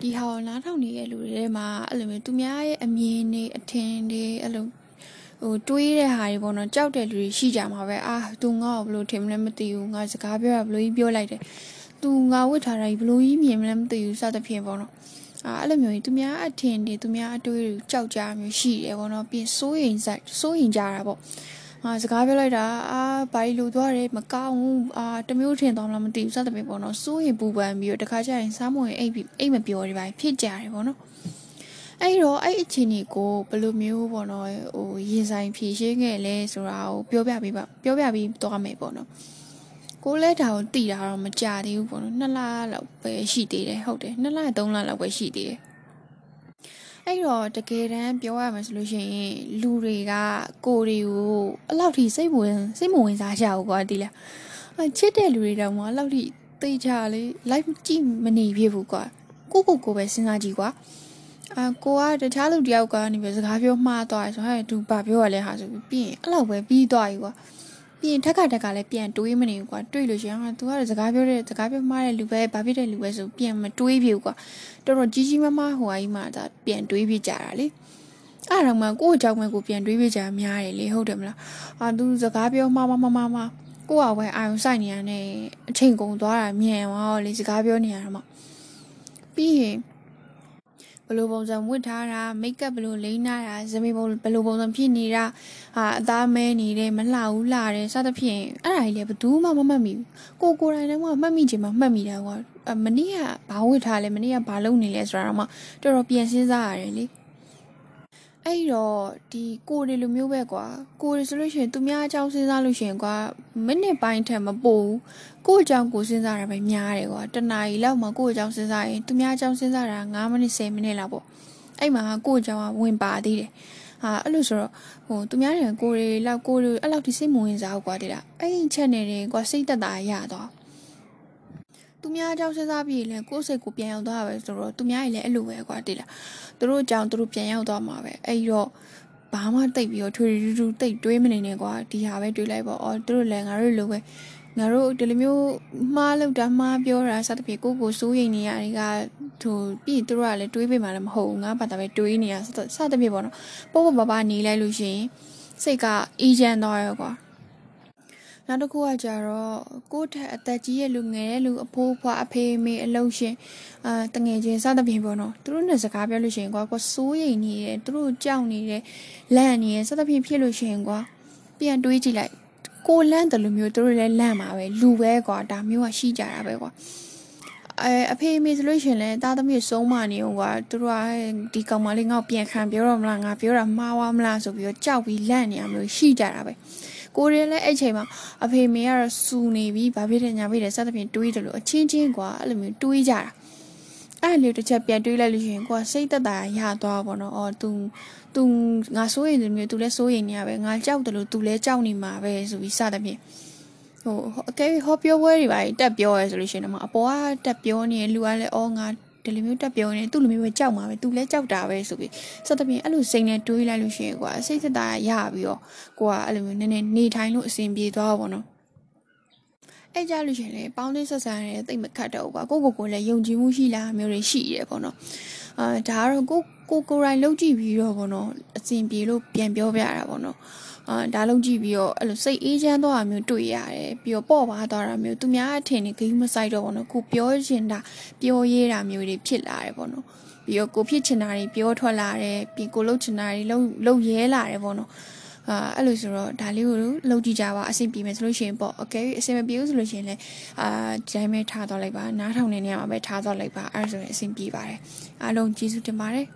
ဒီဟာကိုနားထောင်နေတဲ့လူတွေထဲမှာအဲ့လိုမျိုးသူများရဲ့အမြင်တွေအထင်တွေအဲ့လိုဟိုတွေးတဲ့ဟာတွေပေါ့နော်ကြောက်တဲ့လူတွေရှိကြမှာပဲအာသူငါ့ကိုဘယ်လိုထင်မလဲမသိဘူးငါစကားပြောတာဘယ်လိုကြီးပြောလိုက်တယ်သူငါဝတ်ထားတာကြီးဘယ်လိုကြီးမြင်မလဲမသိဘူးစသဖြင့်ပေါ့နော်အာအဲ့လိုမျိုးကြီးသူများအထင်တွေသူများအတွေးတွေကြောက်ကြမျိုးရှိတယ်ပေါ့နော်ပြီးစိုးရင်စိုက်စိုးရင်ကြတာပေါ့ အာစကားပြောလိုက်တာအာဘာလို့လူသွားတယ်မကောင်းဘူးအာတမျိုးထင်သွားမလားမသိဘူးစသဖြင့်ပေါ့နော်စိုးရင်ပူပန်ပြီးတော့တခါကျရင်စားမဝင်အိတ်ပြီးအိတ်မပြောတွေပါဖြစ်ကြတယ်ပေါ့နော်အဲ့တော့အဲ့အချိန်ကြီးကိုဘယ်လိုမျိုးပေါ့နော်ဟိုရင်ဆိုင်ဖြည့်ရှင်းခဲ့လဲဆိုတာကိုပြောပြပေးပါပြောပြပြီးသွားမယ်ပေါ့နော်ကိုလဲဒါကိုတည်တာတော့မကြသေးဘူးပေါ့နော်နှစ်လလောက်ပဲရှိသေးတယ်ဟုတ်တယ်နှစ်လသုံးလလောက်ပဲရှိသေးတယ် အဲ့တော့တကယ်တမ်းပြောရမှာဆိုလို့ရှိရင်လူတွေကကိုတွေကိုအလောက်ထိစိတ်ဝင်စိတ်မဝင်စားကြဘူးကွာဒီလားအချစ်တဲ့လူတွေတောင်မှအလောက်ထိသိချလေ live ကြည့်မနေဖြစ်ဘူးကွာကိုကိုကိုပဲစဉ်းစားကြည့်ကွာအာကိုကတခြားလူတယောက်ကနေပဲစကားပြောမှားသွားတယ်ဆိုဟဲ့သူဘာပြောရလဲဟာဆိုပြီးပြီးရင်အဲ့လောက်ပဲပြီးသွားပြီကွာ ပြီးရင်ထက်ကတက်ကလည်းပြန်တွေးမနေဘူးကွာတွေးလို့ရှိရင်ဟာ तू ကစကားပြောတဲ့စကားပြောမှားတဲ့လူပဲဘာဖြစ်တဲ့လူပဲဆိုပြန်မတွေးပြဘူးကွာတော်တော်ကြီးကြီးမားမားဟိုအကြီးမှဒါပြန်တွေးပြကြတာလေအဲ့တော့မှကိုယ့်အကြောင်းပဲကိုပြန်တွေးပြကြများတယ်လေဟုတ်တယ်မလားအာ तू စကားပြောမှားမှားမှားမှားမှားကိုယ့်အဝဲအာယုံစိုက်နေရတဲ့အချိန်ကုန်သွားတာမြန်သွားလေစကားပြောနေရတာမှပြီးရင် ဘယ်လိုပုံစံဝတ်ထားတာမိတ်ကပ်ဘယ်လိုလိမ့်နာတာဇမီပုံဘယ်လိုပုံစံဖြစ်နေတာဟာအသားမဲနေတယ်မလှဘူးလှတယ်စသဖြင့်အဲ့ဒါကြီးလည်းဘယ်သူမှမမှတ်မိဘူးကိုကိုယ်တိုင်လည်းမှတ်မိချင်မှမှတ်မိတာကွာမနေ့ကဘာဝတ်ထားလဲမနေ့ကဘာလုပ်နေလဲဆိုတာတော့မှတော်တော်ပြန်စဉ်းစားရတယ်လေ အဲ့တော့ဒီကိုတွေလိုမျိုးပဲကွာကိုတွေဆိုလို့ရှိရင်သူများအကြောင်းစဉ်းစားလို့ရှိရင်ကွာမိနစ်ပိုင်းထက်မပိုဘူးကိုအကြောင်းကိုစဉ်းစားတာပဲများတယ်ကွာတနားရီလောက်မှကိုအကြောင်းစဉ်းစားရင်သူများအကြောင်းစဉ်းစားတာ9မိနစ်10မိနစ်လောက်ပေါ့အဲ့မှာကိုအကြောင်းကဝင်ပါသေးတယ်ဟာအဲ့လိုဆိုတော့ဟိုသူများတွေကိုတွေလောက်ကိုတွေအဲ့လောက်ဒီစိတ်မဝင်စားဘူးကွာတိလားအဲ့ဒီချက်နေတယ်ကွာစိတ်သက်သာရတော့ သူများအကြောင်းစဉ်းစားပြီးရင်ကိုယ်စိတ်ကိုပြန်ရောက်သွားပဲဆိုတော့သူများကြီးလည်းအဲ့လိုပဲကွာတိလားသူတို့အကြောင်းသူတို့ပြန်ရောက်သွားမှာပဲအဲ့တော့ဘာမှတိတ်ပြီးတော့ထွေထူးထူးတိတ်တွေးမနေနဲ့ကွာဒီဟာပဲတွေးလိုက်ပေါ့အော်သူတို့လည်းငါတို့လိုပဲငါတို့ဒီလိုမျိုးမှားလောက်တာမှားပြောတာစသဖြင့်ကိုကိုစိုးရိမ်နေရတွေကဟိုပြီးသူတို့ကလည်းတွေးပေးမှလည်းမဟုတ်ဘူးငါဘာသာပဲတွေးနေရစသဖြင့်ပေါ့နော်ပို့ပို့ပါပါနေလိုက်လို့ရှိရင်စိတ်ကအေးချမ်းသွားရောကွာ နောက်တစ်ခုကကြတော့ကိုယ့်ထက်အသက်ကြီးရဲ့လူငယ်ရဲ့လူအဖိုးဖွားအဖေမေအလုံးရှင်အာတငယ်ချင်းစသဖြင့်ပေါ့နော်သူတို့နဲ့စကားပြောလို့ရှိရင်ကွာကိုစိုးရိမ်နေတယ်သူတို့ကြောက်နေတယ်လန့်နေတယ်စသဖြင့်ဖြစ်လို့ရှိရင်ကွာပြန်တွေးကြည့်လိုက်ကိုလန့်တယ်လို့မျိုးသူတို့လည်းလန့်မှာပဲလူပဲကွာဒါမျိုးကရှိကြတာပဲကွာအဲအဖေမေဆိုလို့ရှင်လဲတာသမီးဆုံးမနေအောင်ကွာသူတို့ကဒီကောင်မလေးငါ့ပြန်ခံပြောတော့မလားငါပြောတာမှားသွားမလားဆိုပြီးတော့ကြောက်ပြီးလန့်နေရမျိုးရှိကြတာပဲ ကိုရီလည်းအဲ့ချိန်မှာအဖေမေကတော့စူနေပြီဘာဖြစ်တယ်ညာဖြစ်တယ်စသဖြင့်တွေးတယ်လို့အချင်းချင်းကွာအဲ့လိုမျိုးတွေးကြတာအဲ့လိုတစ်ချက်ပြန်တွေးလိုက်လို့ရှိရင်ကိုကစိတ်သက်သာရသွားပါတော့အော် तू तू ငါစိုးရိမ်တယ်မျိုး तू လည်းစိုးရိမ်နေရပဲငါကြောက်တယ်လို့ तू လည်းကြောက်နေမှာပဲဆိုပြီးစသဖြင့်ဟိုအကဲဟောပြောပွဲတွေပါတက်ပြောရဲဆိုလို့ရှိရင်တော့အပေါ်ကတက်ပြောနေလူကလည်းအော်ငါ ဒီလိုမျိုးတက်ပြောနေသူ့လိုမျိုးပဲကြောက်မှာပဲသူလည်းကြောက်တာပဲဆိုပြီးစသဖြင့်အဲ့လိုစိတ်နဲ့တွေးလိုက်လို့ရှိရင်ကွာစိတ်သက်သာရပြီးတော့ကိုကအဲ့လိုမျိုးနည်းနည်းနေထိုင်လို့အဆင်ပြေသွားပါတော့အဲ့ကြလို့ရှင်လေပေါင်းသင်းဆက်ဆံရတဲ့တိတ်မခတ်တော့ဘူးကွာကိုကိုကိုလည်းယုံကြည်မှုရှိလားမျိုးတွေရှိတယ်ပေါ့နော်အာဒါကတော့ကိုကိုကိုရိုင်းလုံးကြည့်ပြီးတော့ပေါ့နော်အစဉ်ပြေလို့ပြန်ပြောပြတာပေါ့နော် အာဒါလုံးကြည့်ပြီးတော့အဲ့လိုစိတ်အေးချမ်းသွားတာမျိုးတွေ့ရတယ်ပြီးတော့ပေါ့ပါသွားတာမျိုးသူများအထင်နဲ့ဂိမ်းမဆိုင်တော့ပေါ့နော်ကိုပြောချင်တာပြောရေးတာမျိုးတွေဖြစ်လာတယ်ပေါ့နော်ပြီးတော့ကိုဖြစ်ချင်တာတွေပြောထွက်လာတယ်ပြီးကိုလှုပ်ချင်တာတွေလှုပ်လှုပ်ရဲလာတယ်ပေါ့နော်အာအဲ့လိုဆိုတော့ဒါလေးကိုလုပ်ကြည့်ကြပါအဆင်ပြေမယ်ဆိုလို့ရှိရင်ပေါ့အကယ်၍အဆင်မပြေဘူးဆိုလို့ရှိရင်လည်းအာဒီတိုင်းပဲထားတော့လိုက်ပါနားထောင်နေနေရမှာပဲထားတော့လိုက်ပါအဲ့ဒါဆိုရင်အဆင်ပြေပါတယ်အားလုံးကျေးဇူးတင်ပါတယ်